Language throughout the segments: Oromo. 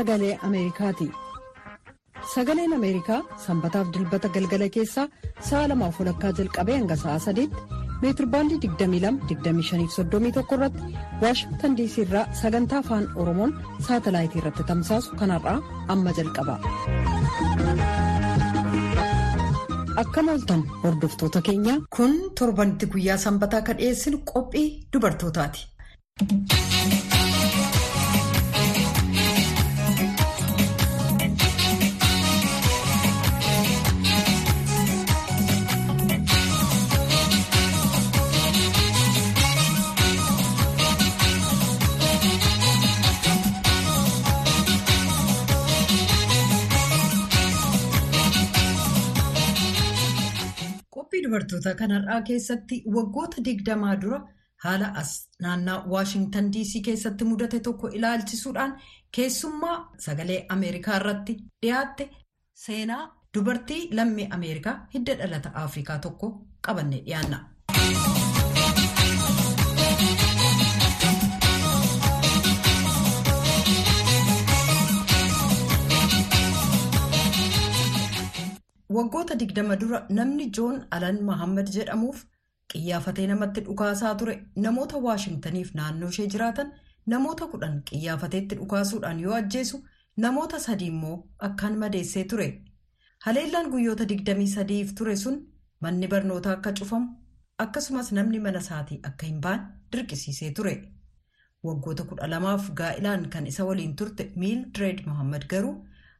sagalee Ameerikaati. Sagaleen Ameerikaa sanbataaf dilbata galgala keessaa sa'a lamaaf walakkaa jalqabee hanga sa'a sadeetti meetirbaandii 22-25-31 irratti waashingtan diisii irraa sagantaa afaan oromoon saatalaayitii irratti tamsaasu kanarraa amma jalqaba. Akkam ooltan hordoftoota keenya kun torbanitti guyyaa sanbataa kan dhiyeessinu qophii dubartootaati. Dubartoota kanarraa keessatti waggoota digdamaa dura haala as naannaa Waashingtan DC keessatti mudate tokko ilaalchisuudhaan keessummaa sagalee Ameerikaa irratti dhiyaatte seenaa dubartii lammii Ameerikaa hidda dhalata Afrikaa tokko qabannee dhiyaanna. Waggoota digdama dura namni Joon Alan Mahammad jedhamuuf qiyyaafatee namatti dhukaasaa ture namoota Waashingtaniif naannoo ishee jiraatan namoota kudhan qiyyaafateetti dhukaasuudhaan yoo ajjeesu namoota sadii immoo akkaan madeessee ture. Haleellaan guyyoota digdamii sadiif ture sun manni barnootaa akka cufamu akkasumas namni mana isaatii akka hin baane dirqisiisee ture. Waggoota kudha lamaaf gaa'ilaan kan isa waliin turte Miildireed Mohaammed garuu.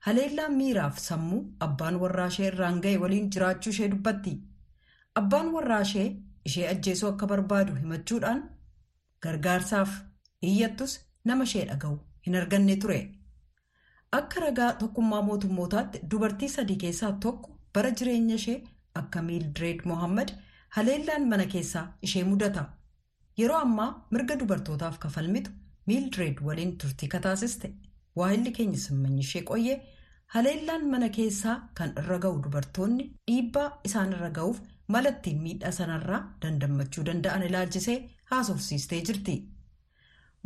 Haleellaan miiraaf sammuu abbaan warraa ishee irraan ga'e waliin jiraachuu ishee dubbatti. Abbaan warraa ishee ishee ajjeesuu akka barbaadu himachuudhaan gargaarsaaf iyyattus nama ishee dhaga'u hin arganne ture. Akka ragaa tokkummaa mootummootaatti dubartii sadii keessaa tokko bara jireenya ishee akka Miildireed Mohaammed haleellaan mana keessaa ishee mudata. Yeroo ammaa mirga dubartootaaf kafalmitu Miildireed waliin turtii kataasiste. Waahilli keenya simmanyi ishee qoyyee haleellaan mana keessaa kan irra ga'u dubartoonni dhiibbaa isaan irra ga'uuf mala ittiin miidhaa sanarraa dandammachuu danda'an ilaalchisee haasofsiistee jirti.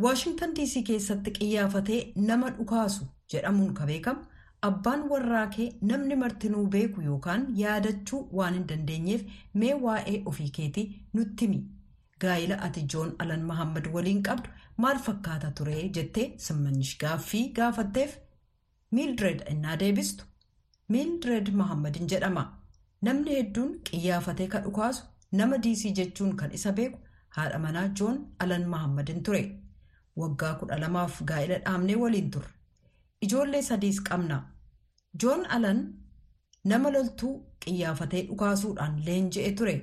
Waashingtan DC keessatti qiyyaafatee nama dhukaasu jedhamuun kan beekamu abbaan warraa kee namni martinuu beeku yookaan yaadachuu waan hin dandeenyeef mee waa'ee ofii keetii nutti himi. Gaa'ila ati Joon Alan Mahammad waliin qabdu maal fakkaata ture jettee simmanyish gaaffii gaafatteef Miildireed innaa deebistu Miildireed Mahammadin jedhama. Namni hedduun qiyyaafatee kan dhukaasu nama diisii jechuun kan isa beeku haadha manaa Joon Alan Mahammadin ture. Waggaa kudha lamaaf gaa'ila dhaabnee waliin turre. Ijoollee sadiis qabna. Joon Alan nama loltuu qiyyaafatee dhukaasuudhaan leenji'e ture.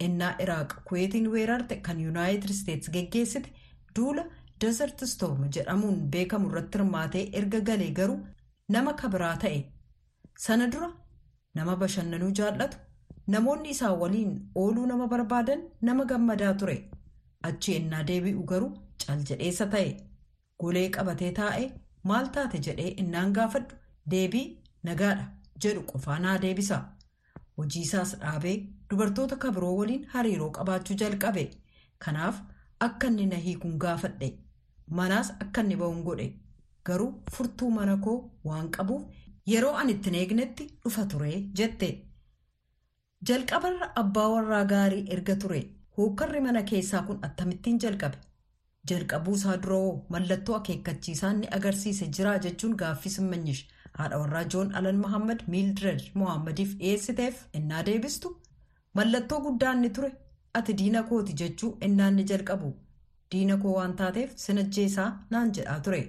Innaa iraaq kuweetiin weerarte kan yuunaayitid isteetsi geggeessite duula desert storm jedhamuun beekamu irratti hirmaatee erga galee garuu nama kabiraa ta'e. Sana dura nama bashannanuu jaallatu namoonni isaa waliin ooluu nama barbaadan nama gammadaa ture. Achi innaa deebi'u garuu cal jedheessa ta'e. Golee qabatee taa'e maal taate? jedhee innaan gaafadhu. Deebii nagaadha jedhu qofaa naa deebisa. hojii isaas dhaabee dubartoota kabiroo waliin hariiroo qabaachuu jalqabe. Kanaaf akka inni na hiikuun gaafadhe manaas akka inni ba'uun godhe garuu furtuu mana koo waan qabuuf yeroo ani ittiin eegnetti dhufa ture jette jalqabarra abbaa warraa gaarii erga ture hookkarri mana keessaa kun attamittiin jalqabe. Jalqabuu isaa duroo mallattoo akeekkachiisaa inni agarsiise jira jechuun gaaffii simmanyish. haadha warraa joon alan mahammad miildireed mohammadiif dhiyeessiteef innaa deebistu mallattoo guddaa inni ture. Ati diina kooti jechuu innaa inni jalqabu. Diina koo waan taateef sinajjeesaa naan jedhaa ture.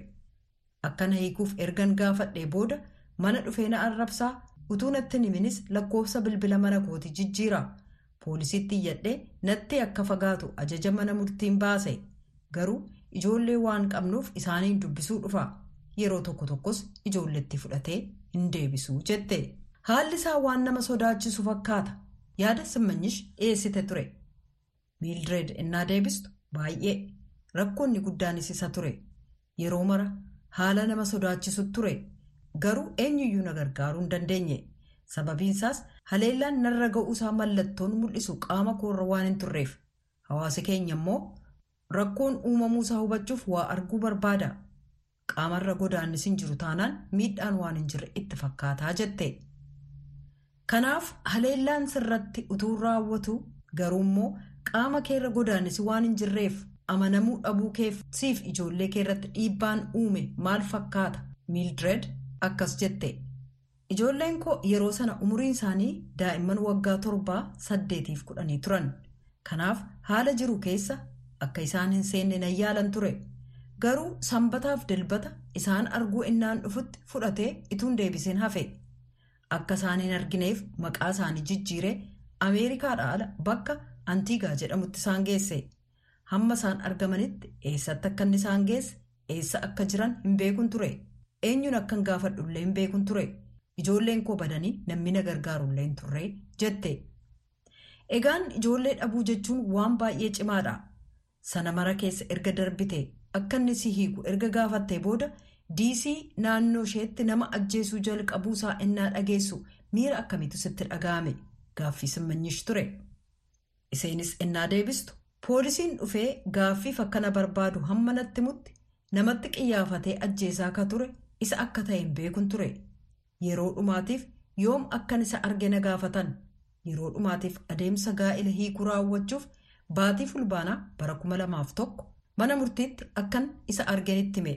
Akkana hiikuuf ergan gaafadhee booda mana dhufee na arrabsaa. Utuu natti himinis lakkoofsa bilbila mana kooti jijjiira. Poolisiitti iyyadhee natti akka fagaatu ajaja mana murtiin baase. Garuu ijoollee waan qabnuuf isaaniin dubbisuu dhufa. yeroo tokko tokkos ijoolleetti fudhatee hin deebisuu jette. Haalli isaa waan nama sodaachisu fakkaata yaada simmanyish dhiyeessite ture miildireed innaa deebistu baay'ee rakkoonni guddaanis isa ture yeroo mara haala nama sodaachisu ture garuu eenyuyyuu na gargaaruu hin dandeenye sababiinsaas haleellaan narra ga'uusaa mallattoon mul'isu qaama koorra waan hin turreef hawaasi keenya immoo rakkoon uumamuusaa hubachuuf waa arguu barbaada qaamarra godaannis hin jiru taanaan miidhaan waan hin jirre itti fakkaataa jette. Kanaaf haleellaan sirratti utuu raawwatu garuu immoo qaama keerra godaannis waan hin jirreef amanamuu dhabuu keef siif ijoollee keerratti dhiibbaan uume maal fakkaata miildred akkas jette. Ijoolleen koo yeroo sana umuriin isaanii daa'imman waggaa torbaa saddeetiif kudhanii turan. Kanaaf haala jiru keessa akka isaan hin seenne nan yaalan ture. Garuu sanbataaf dilbata isaan arguu innaan dhufutti fudhatee ituun deebiseen hafe. Akka isaan hin argineef maqaa isaanii jijjiiree Ameerikaadhaa ala bakka Antiigaa jedhamutti isaan geesse. Hamma isaan argamanitti eessatti akka inni isaan geesse eessa akka jiran hin beekun ture. Eenyuun akkan gaafadhullee hin beekun ture. Ijoolleen koo badanii namni na gargaarullee hin turre jette. Egaan ijoollee dhabuu jechuun waan baay'ee cimaadha. Sana mara keessa erga darbite akka inni si hiiku erga gaafattee booda diisii naannoo isheetti nama ajjeesuu jalqabuusaa innaa dhageessu miira akkamiitu sitti dhaga'ame? Gaaffii simmanyish ture. Iseenis innaa deebistu. Poolisiin dhufee gaaffiif akkana barbaadu hamma natti mutti namatti qiyyaafatee ajjeesaa ka ture isa akka ta'e hin beekun ture. Yeroo dhumaatiif yoom akkan isa arge na gaafatan? Yeroo dhumaatiif adeemsa gaa'ila hiikuu raawwachuuf baatii fulbaanaa bara kuma lamaaf tokko. Mana murtiitti akkan isa arganitti hime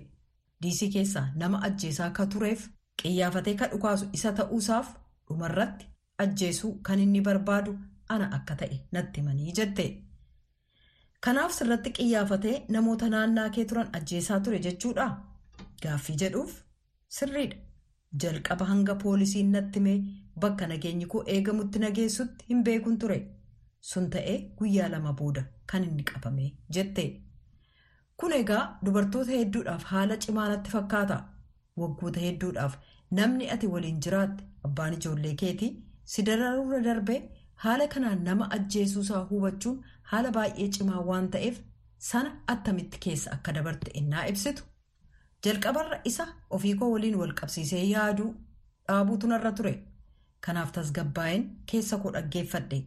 diisii keessaa nama ajjeesaa ka tureef qiyyaafatee ka dhukaasu isa ta'uusaaf dhumarratti ajjeesuu kan inni barbaadu ana akka ta'e natti himanii jette. Kanaaf sirratti qiyyaafatee namoota naannaa kee turan ajjeesaa ture jechuudha. Gaaffii jedhuuf sirriidha. Jalqaba hanga poolisiin natti himee bakka nageenyi koo eegamutti nageessutti hin beekun ture. Sun ta'ee guyyaa lama booda kan inni qabame jette. Kun egaa dubartoota hedduudhaaf haala cimaa natti fakkaata. Waggoota hedduudhaaf namni ati waliin jiraatte abbaan ijoollee keetii si dararuurra darbee haala kanaan nama ajjeesuusaa hubachuun haala baay'ee cimaa waan ta'eef sana attamitti keessa akka dabarte innaa ibsitu. Jalqabarra isa ofii koo waliin wal qabsiisee yaaduu dhaabuutu narra ture. Kanaaf tasgabbaa'een keessa koo dhaggeeffadhe.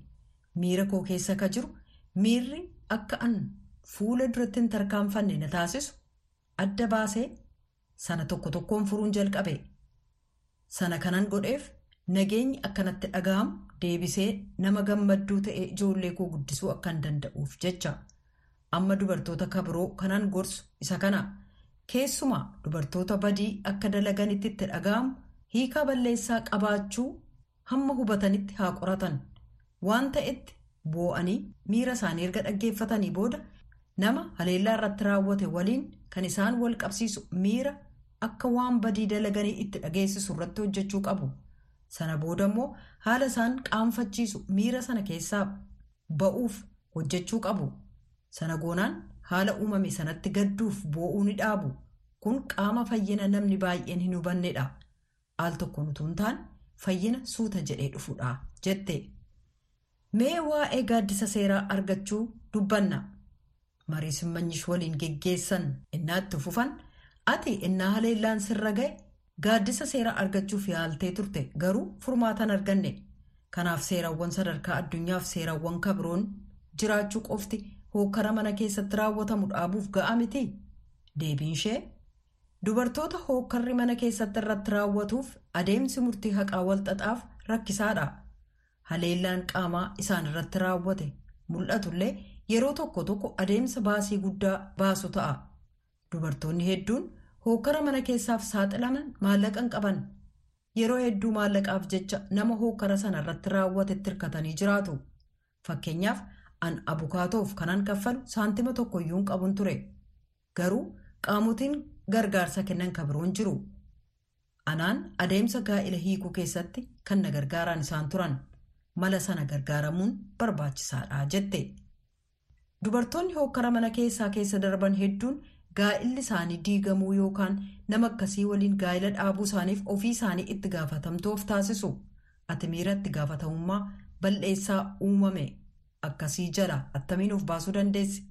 Miira koo keessa ka jiru miirri akka an fuula duratti hin tarkaanfanne na taasisu adda baasee sana tokko tokkoon furuun jalqabe. Sana kanan godheef nageenyi akkanatti dhaga'amu deebisee nama gammadduu ta'ee ijoollee koo guddisuu akkan danda'uuf jecha. Amma dubartoota kabiroo kanan gorsu isa kana. Keessumaa dubartoota badii akka dalaganitti itti dhaga'amu hiikaa balleessaa qabaachuu hamma hubatanitti haa qoratan. Waan ta'etti boo'anii miira isaanii erga dhaggeeffatanii booda nama haleellaa irratti raawwate waliin kan isaan wal qabsiisu miira akka waan badii dalaganii itti dhageessisu irratti hojjechuu qabu. Sana booda immoo haala isaan qaanfachiisu miira sana keessaa ba'uuf hojjechuu qabu. Sana goonaan haala uumame sanatti gadduuf boo'uu ni dhaabu. Kun qaama fayyina namni baay'een hin hubannedha. Al tokko nutu hin taane fayyina suuta jedhee dhufudha jette. Mee waa'ee gaaddisa seeraa argachuu dubbanna. Marii simmanyish waliin geggeessan innaa itti fufan ati innaa haleellaan sirra ga'e gaaddisa seeraa argachuuf yaaltee turte garuu furmaatan arganne. Kanaaf seerawwan sadarkaa addunyaaf seerawwan kabiroon jiraachuu qofti hookkara mana keessatti raawwatamu dhaabuuf ga'a miti. Deebiin ishee dubartoota hookkarri mana keessatti irratti raawwatuuf adeemsi murtii haqaa walxaxaaf rakkisaadha. Haleellaan qaamaa isaan irratti raawwate mul'atullee yeroo tokko tokko adeemsa baasii guddaa baasu ta'a. Dubartoonni hedduun hookkara mana keessaaf saaxilaman maallaqa hin qaban. Yeroo hedduu maallaqaaf jecha nama hookkara sana irratti raawwatetti hirkatanii jiraatu. Fakkeenyaaf an abukaatoof kanan kaffalu saantima tokkoyyuu hin qabun ture. Garuu qaamotiin gargaarsa kennan kabiroon jiru. Anaan adeemsa gaa'ila hiikuu keessatti kan na gargaaraan isaan turan. Mala sana gargaaramuun barbaachisaadha jette. Dubartoonni hookkara mana keessaa keessa darban hedduun gaa'illi isaanii diigamuu yookaan nama akkasii waliin gaa'ila dhaabuu isaaniif ofii isaanii itti gaafatamtuu of taasisu. Ati miira itti gaafatamummaa bal'eessaa uumame akkasii jala attamiin of baasuu dandeessi.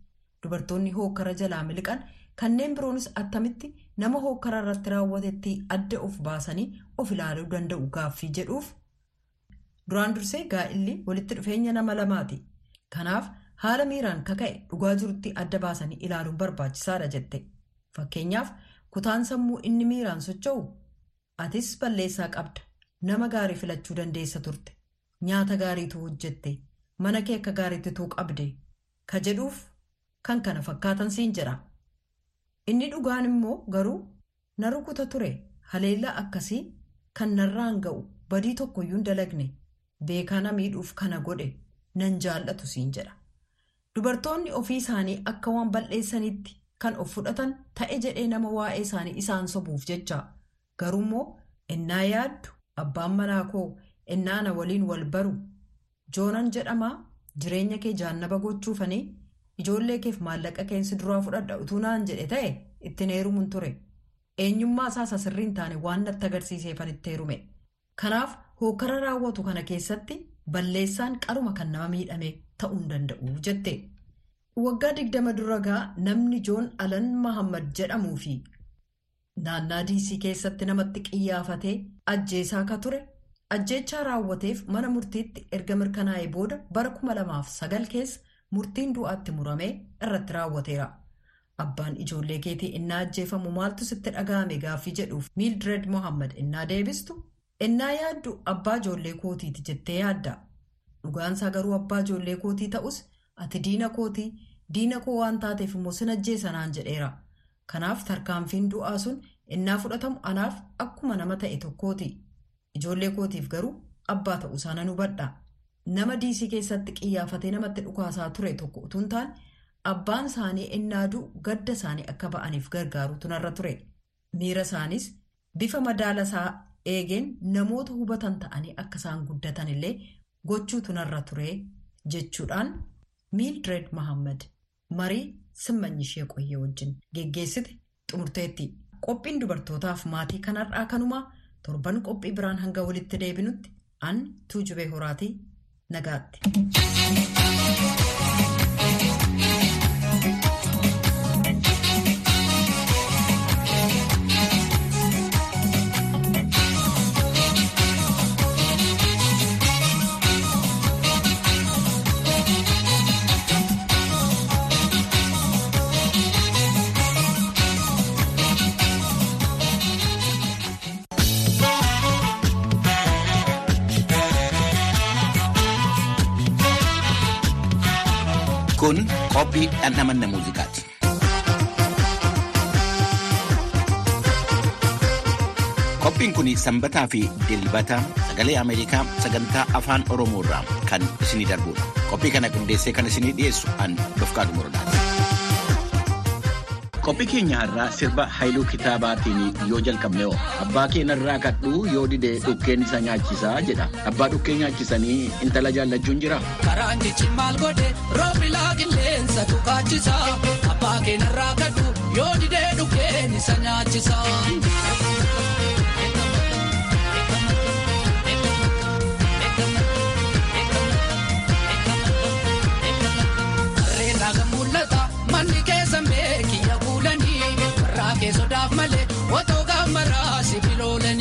Dubartoonni hookkara jalaa miliqan kanneen biroonis attamitti nama hookkara irratti raawwatetti adda of baasanii of ilaaluu danda'u gaaffii jedhuuf. Duraan dursee gaa'illi walitti dhufeenya nama lamaati. Kanaaf haala miiraan kaka'e dhugaa jirutti adda baasanii ilaaluun barbaachisaadha jette. Fakkeenyaaf kutaan sammuu inni miiraan socho'u atis balleessaa qabda. Nama gaarii filachuu dandeessa turte. Nyaata gaariitu hojjette mana kee akka gaariittituu qabde. Ka jedhuuf kan kana fakkaatan siin jedha inni dhugaan immoo garuu na rukuta ture. Haleellaa akkasii kan narraan ga'u badii tokkoyyuu hin dalagne. Beekaa na miidhuuf kana godhe nan jaallatu siin jedha dubartoonni ofii isaanii akka waan balleessanitti kan of fudhatan ta'e jedhee nama waa'ee isaanii isaan sobuuf jecha. Garuummoo innaa yaaddu abbaan manaa koo innaa na waliin wal baru. Joonan jedhamaa jireenya kee jaannaba gochuufanii ijoollee keef maallaqa keensi duraa fudhadha utuu naan jedhe ta'e ittiin heerumuun ture. Eenyummaa isaas asirriin taane waan natti agarsiiseefan itti heerume. Kanaaf hookara raawwatu kana keessatti balleessaan qaruma kan nama miidhame ta'uu danda'u jette. waggaa digdama duragaa namni joon alan mahammad jedhamuu fi naannaa diisii keessatti namatti qiyyaafatee ajjeesaa ka ture. Ajjeechaa raawwateef mana murtiitti erga mirkanaa'ee booda bara 2009 keessa murtiin du'aatti muramee irratti raawwateera. Abbaan ijoollee keetii innaa ajjeefamu maaltu sitti dhaga'ame gaaffii jedhuuf miildireed mohammad innaa deebistu? Innaa yaaddu abbaa ijoollee kootiiti jettee yaadda dhugaansaa garuu abbaa ijoollee kootii ta'us. ati diina kootii diina koo waan taateef immoo sin ajjeesa naan jedheera. Kanaaf tarkaanfiin du'aa sun innaa fudhatamu anaaf akkuma nama ta'e tokkooti. Ijoollee kootiif garuu abbaa ta'uu isaa nan hubadha nama diisii keessatti qiyyaafatee namatti dhukaasaa ture tokko utuu hin taane abbaan isaanii innaa du'u gadda isaanii akka ba'aniif gargaaru tunarra ture. Miira isaanis bifa madaala isaa eegeen namoota hubatan ta'anii akka isaan guddatan illee gochuu tunarra ture jechuudhaan. miildireed mohammad marii simmanyi ishee qoyyee wajjin geggeessite xumurteetti qophiin dubartootaaf maatii kanarraa kanumaa torban qophii biraan hanga walitti deebinutti an tuujubee horaatii nagaatti. Kun qophii dhandhamanna muuziqaati. Qophiin kun sanbataa fi dilbata sagalee Ameerikaa sagantaa afaan Oromoo irraa kan isinii darbudha. Qophii kana qindeessee kan isinii dhiyeessu an Dofqaadu Muradaati. Qophii keenya irraa sirba Haayiluu Kitaabaatiin yoo jalqabne hoo abbaa keenyarraa kadhuu yoo didee dhukkeen isa nyaachisaa jedha. Abbaa dhukkee nyaachisanii intala jaallachuun jira. Karaan jechi maal godhe roobilaa qilleensa tukaachisa. Abbaa keenyarraa kadhuu yoo didee dhukkeen isa nyaachisa. Warraa keessodaaf malee otoo gaammaraa sibiloolanii makiinaan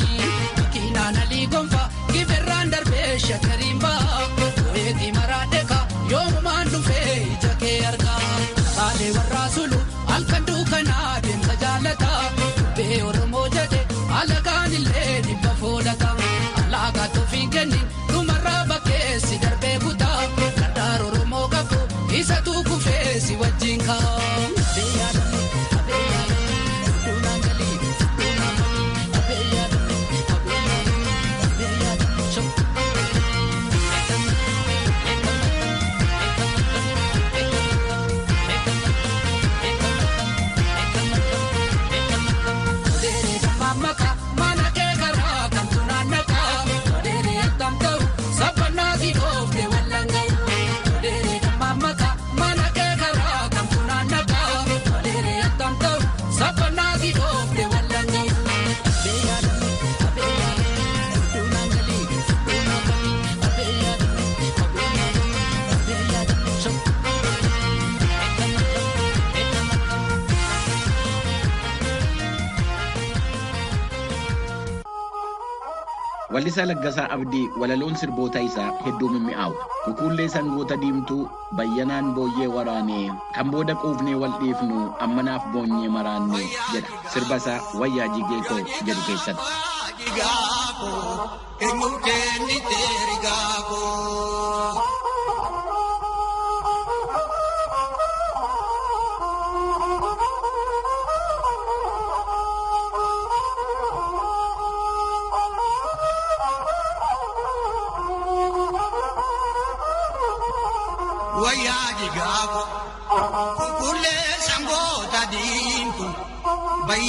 Wallisaa Laggasaa Abdii walaloon sirboota isaa hedduu mimmi'aawu. Kukuullee sangoota diimtuu bayyanaan booyyee waraanee kan booda quufnee wal dhiifnu ammanaaf boonyee maraannee jedha sirba isaa wayyaa jigee koo jedhu keessatti.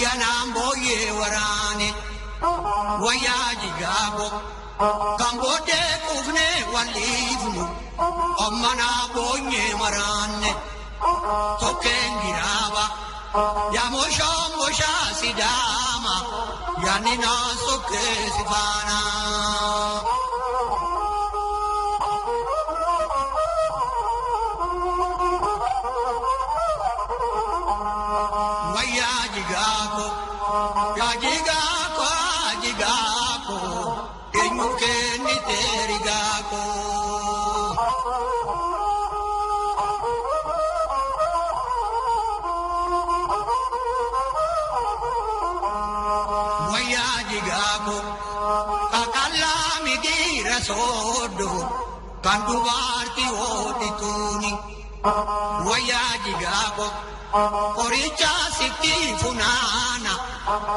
Bayyanaan booyyee waraane wayyaa jigaako kan booddee quufnee walliifnu ommanaa boonyee maraanne tokkeen giraaba yaa mooshaa mooshaa sidaama yaanni naan sokkee si kan dubartii hoodhituuni wayyaa jigaako. Qoricha sitti funaana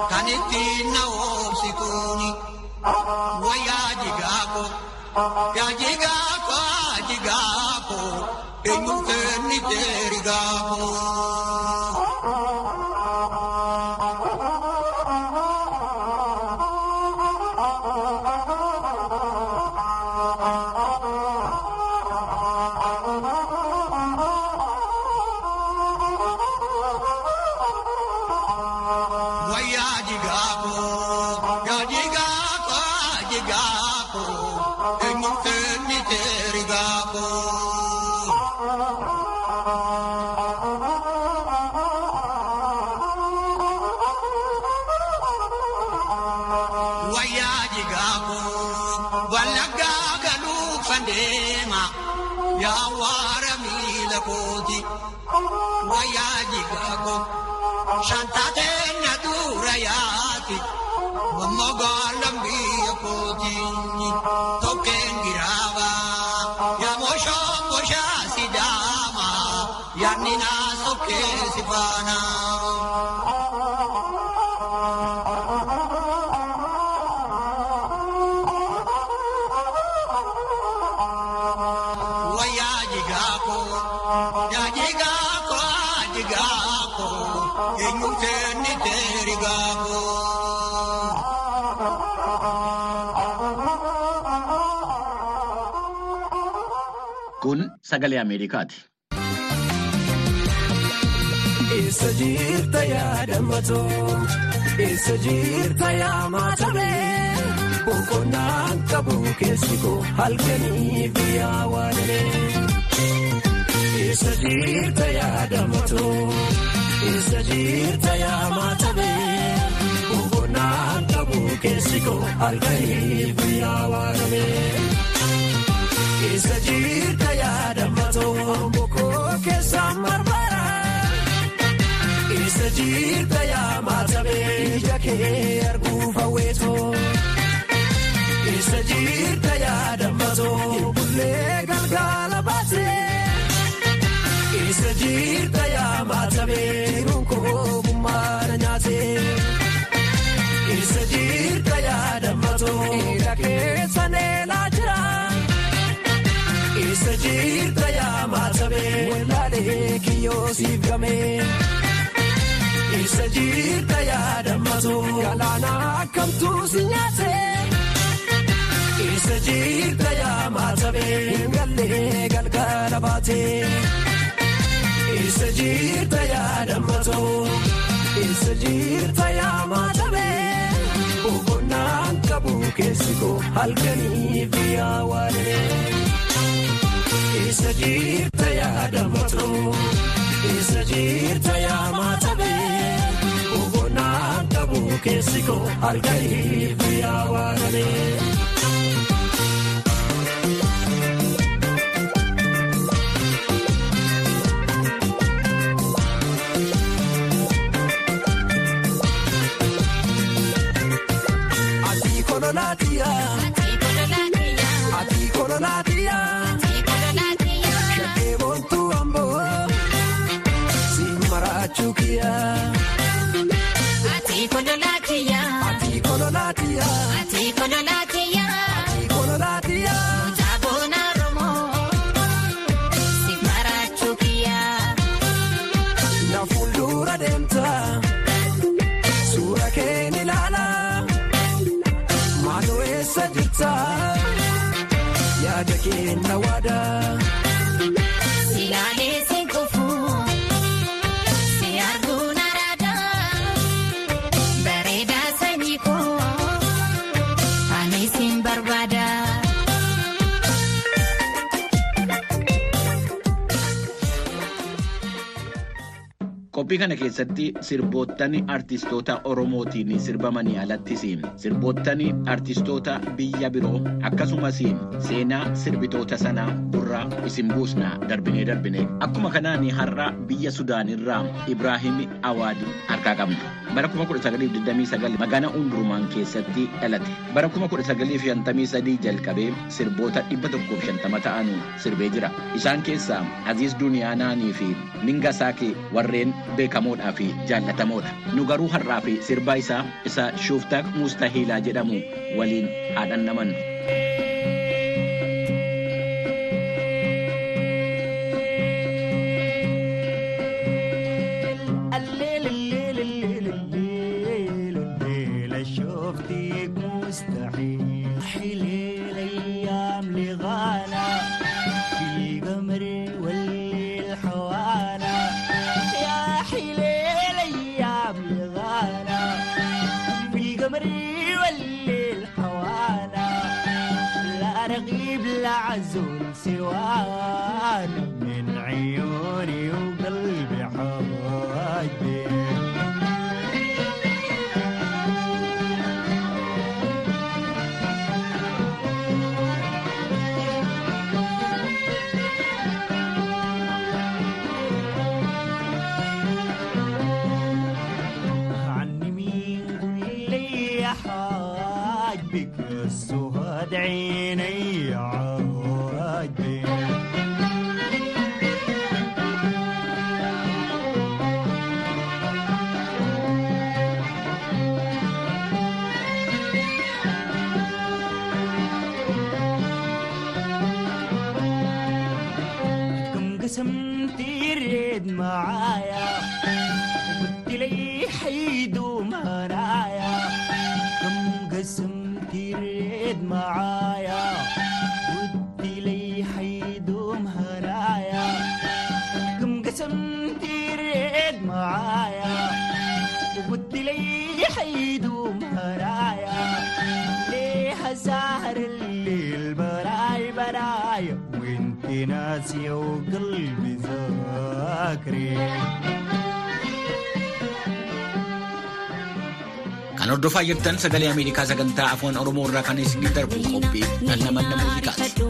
kan ittiin na oobsituuni wayyaa jigaako yaa jigaako jigaako eenyu kennite rigaako. Yaadni naa sokkee si faana. Kun sagalee Ameerikaati. Eessa jirta yaadamatoo? Eessa jirta yaamatamee? Boqonnaan qabu keessi koo halkanii biyyaa waanee. Eessa jirta yaadamatoo? Eessa jirta yaamatamee? Boqonnaan qabu keessi koo halkanii biyyaa waanee. Eessa jirta yaadamatoo? Boqoo keessaan marmara. Eessa jirta yaamatamee? Ija kee arguuf hawweetoo. Eessa jirta yaadamatoo? Bullee galgala baatee. Eessa jirta yaamatamee? Jiruun koo gummaara nyaatee. Eessa jirta yaadamatoo? Dhiira keessa neelaa jira. Eessa jirta yaamatamee? Walaalee kiyyoo siif gamee. Eessa jirta yaadamatoo? Galaana akkamtuu si nyaatee? Eessa jirta yaamatamee? Gallee galgala baatee. Eessa jirta yaadamatoo? Eessa jirta yaamatamee? Boqonnaan qabu keessi koo halkanii fi awwaalee. Eessa jirta yaadamatoo? isa jirta yaa maatabee boqonnaan qabu keessi koo harka ifu yaa waalamee. Ati kololaatiyaa. Ati kololaatiyaa. Maraachuu kiyya. Ati kololaatiya. Ati kololaatiya. Na fuuldura deemta. Qophii kana keessatti sirboottan artistoota Oromootiin sirbamanii alattis sirboottan artistoota biyya biroo akkasumas seenaa sirbitoota sanaa gurraa isin buusna darbinee darbinee akkuma kanaan har'a biyya Sudaanirraa Ibraahim Awaad harkaa qabna. Bara 1929 magaalaa Umdurmaan keessatti dhalate. Bara 1953 jalqabee sirboota 150 ta'an sirbee jira. Isaan keessaa Aziz Duniyaanaanii fi Ninga Saakee warreen beekamoodhaa fi jaallatamoodha. Nu garuu har'aa fi sirba isaa isa Shuuftaak Mustahiilaa jedhamu waliin haadhan لي حيدوم هنايا ليه سهر الليل براي براي وانت ناسية وقلبي ذاكري Kan hordofaa jirtan sagalee Ameerikaa sagantaa afaan Oromoo irraa kan isin darbu qophii dhandhamanna muuziqaati.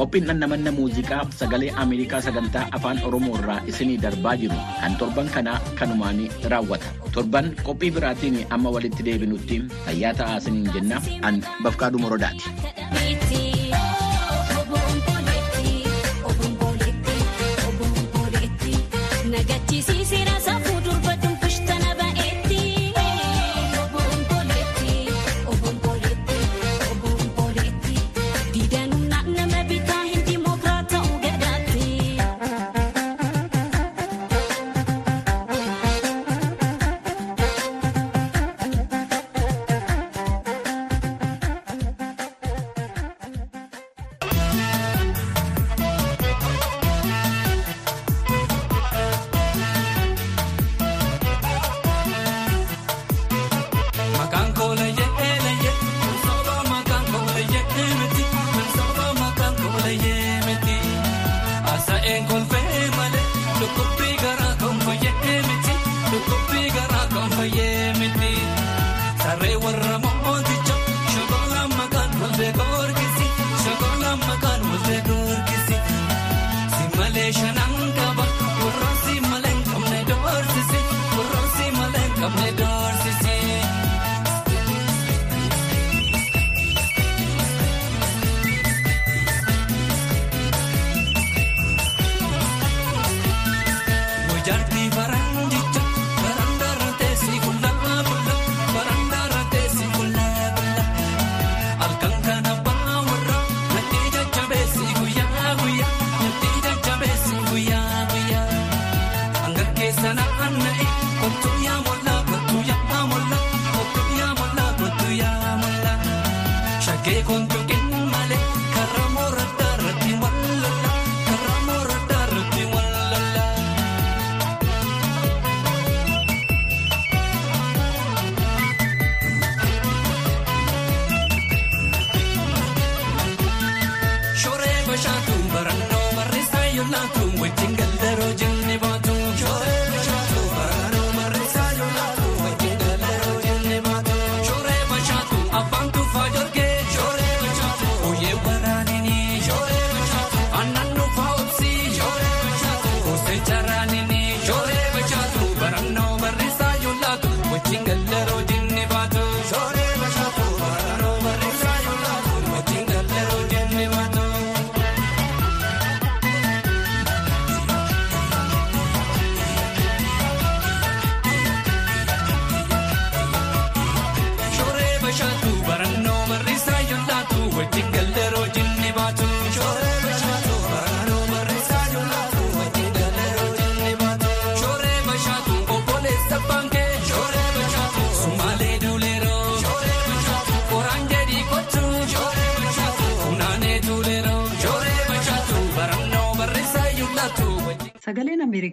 Qophiin dhandhamanna muuziqaa sagalee Ameerikaa sagantaa afaan Oromoo irraa isinii darbaa jiru kan torban kanaa kanumaan raawwata. Torban qophii biraatiin amma walitti deebinutti fayyaa ta'aa isiniin jenna. An Bafqaaduu Morodaati.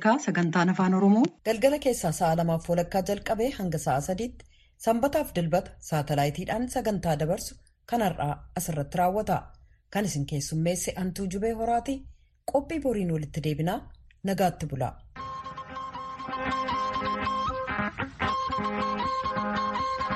Ameerikaa sagantaan afaan Oromoo galgala keessaa sa'a lamaaf walakkaa jalqabee hanga sa'a sadiitti sanbataaf dilbata saatalaayitiidhaan sagantaa dabarsu kan har'aa asirratti raawwata. Kan isin keessummeesse Antuu Jubee Horaati qophii boriin walitti deebinaa nagaatti bula.